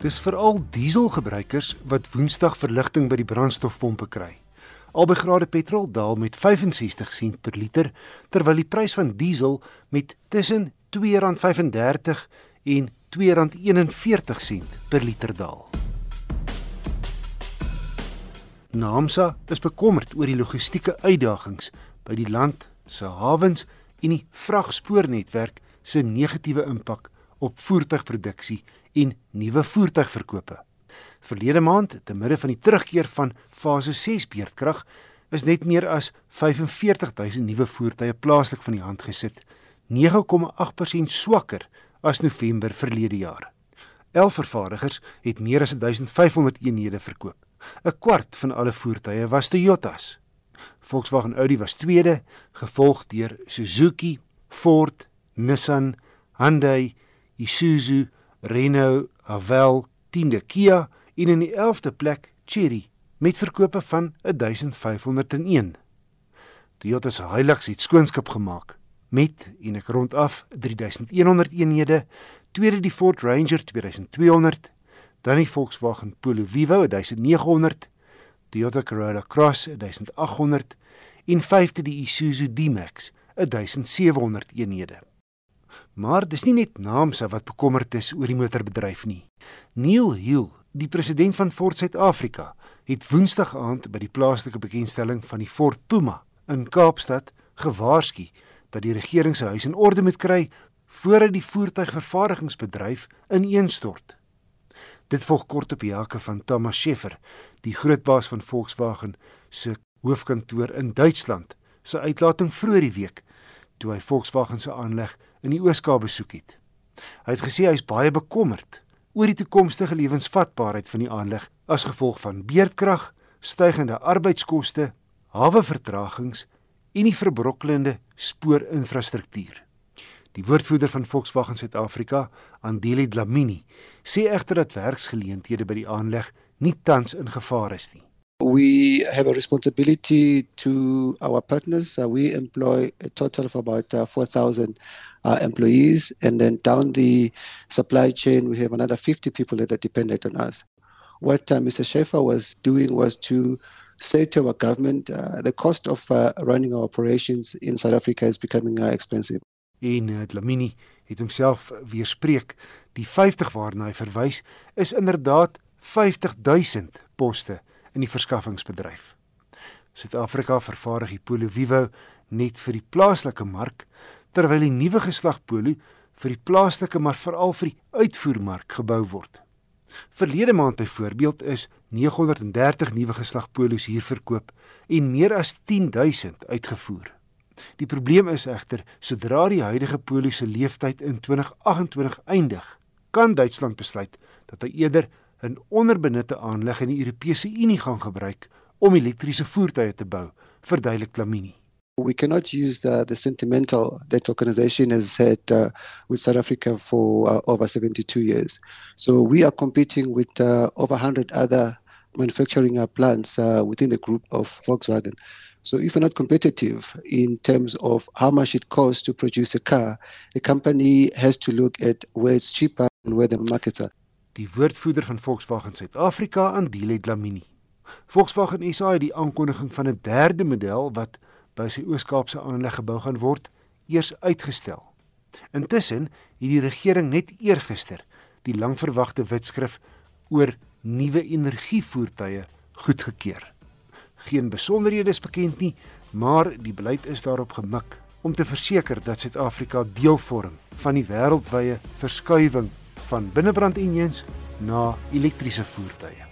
Dis veral dieselgebruikers wat Woensdag verligting by die brandstofpompe kry. Albei grade petrol daal met 65 sent per liter, terwyl die prys van diesel met tussen R2.35 en R2.41 sent per liter daal. NAMSA is bekommerd oor die logistieke uitdagings by die land se hawens en die vragspoornetwerk se negatiewe impak op voertuigproduksie en nuwe voertuigverkope. Verlede maand, te midde van die terugkeer van fase 6 beerdkrag, is net meer as 45000 nuwe voertuie plaaslik van die hand gesit, 9,8% swakker as November verlede jaar. 11 vervaardigers het meer as 1500 eenhede verkoop. 'n Kwart van alle voertuie was Toyotas. Volkswagen Audi was tweede, gevolg deur Suzuki, Ford, Nissan, Hyundai, Isuzu, Renault, Haval, 10de Kia en in die 11de plek Chery met verkope van 1501. Toyota se Hilux het skoonskip gemaak met en ek rond af 3100 eenhede, tweede die Ford Ranger 2200, dan die Volkswagen Polo Vivo 1900, Toyota Corolla Cross 1800 en vyfde die Isuzu D-Max 1700 eenhede. Maar dis nie net Naamsa wat bekommerd is oor die motorbedryf nie. Neil Hill, die president van Ford Suid-Afrika, het Woensdag aand by die plaaslike bekendstelling van die Ford Puma in Kaapstad gewaarsku dat die regering se huis in orde moet kry voordat die voertuigvervaardigingsbedryf ineenstort. Dit volg kort op die hake van Thomas Scheffer, die grootbaas van Volkswagen se hoofkantoor in Duitsland, se uitlating vroeër die week toe hy Volkswagen se aanleg in die Ooskaap besoek het. Hy het gesê hy is baie bekommerd oor die toekomstige lewensvatbaarheid van die aanleg as gevolg van beerdkrag, stygende arbeidskoste, hawevertragings en die verbrokkelende spoorinfrastruktuur. Die woordvoerder van Volkswagen Suid-Afrika, Andile Dlamini, sê egter dat werksgeleenthede by die aanleg nie tans in gevaar is nie. We have a responsibility to our partners. Uh, we employ a total of about uh, 4,000 uh, employees. And then down the supply chain, we have another 50 people that are dependent on us. What uh, Mr. Schaefer was doing was to say to our government uh, the cost of uh, running our operations in South Africa is becoming uh, expensive. En uh, Dlamini het homself weerspreek. Die 50 waarna hy verwys is inderdaad 50000 poste in die verskaffingsbedryf. Suid-Afrika vervaardig die Polo Vivo net vir die plaaslike mark terwyl die nuwe geslag Polo vir die plaaslike maar veral vir die uitvoermark gebou word. Verlede maand byvoorbeeld is 930 nuwe geslag Polos hier verkoop en meer as 10000 uitgevoer. Die probleem is egter sodra die huidige Polo se lewensduur in 2028 eindig, kan Duitsland besluit dat hy eerder 'n onderbenutte aanleg in die Europese Unie gaan gebruik om elektriese voertuie te bou, verduidelik Klamini. We cannot use the, the sentimental that organization has had uh, with South Africa for uh, over 72 years. So we are competing with uh, over 100 other manufacturing uh, plants uh, within the group of Volkswagen. So if we're not competitive in terms of how much it costs to produce a car, the company has to look at where it's cheaper and where the markets are. Die woordvoerder van Volkswagen Suid-Afrika, Andile Dlamini. Volkswagen SA het die aankondiging van 'n derde model wat by sy Oos-Kaapse aanleg gebou gaan word, eers uitgestel. Intussen het die regering net eergister die langverwagte wetskrif oor nuwe energievoertuie goedgekeur. Geen besonderhede is bekend nie, maar die beleid is daarop gemik om te verseker dat Suid-Afrika deel vorm van die wêreldwye verskuiwing van binnebrandengines na elektriese voertuie.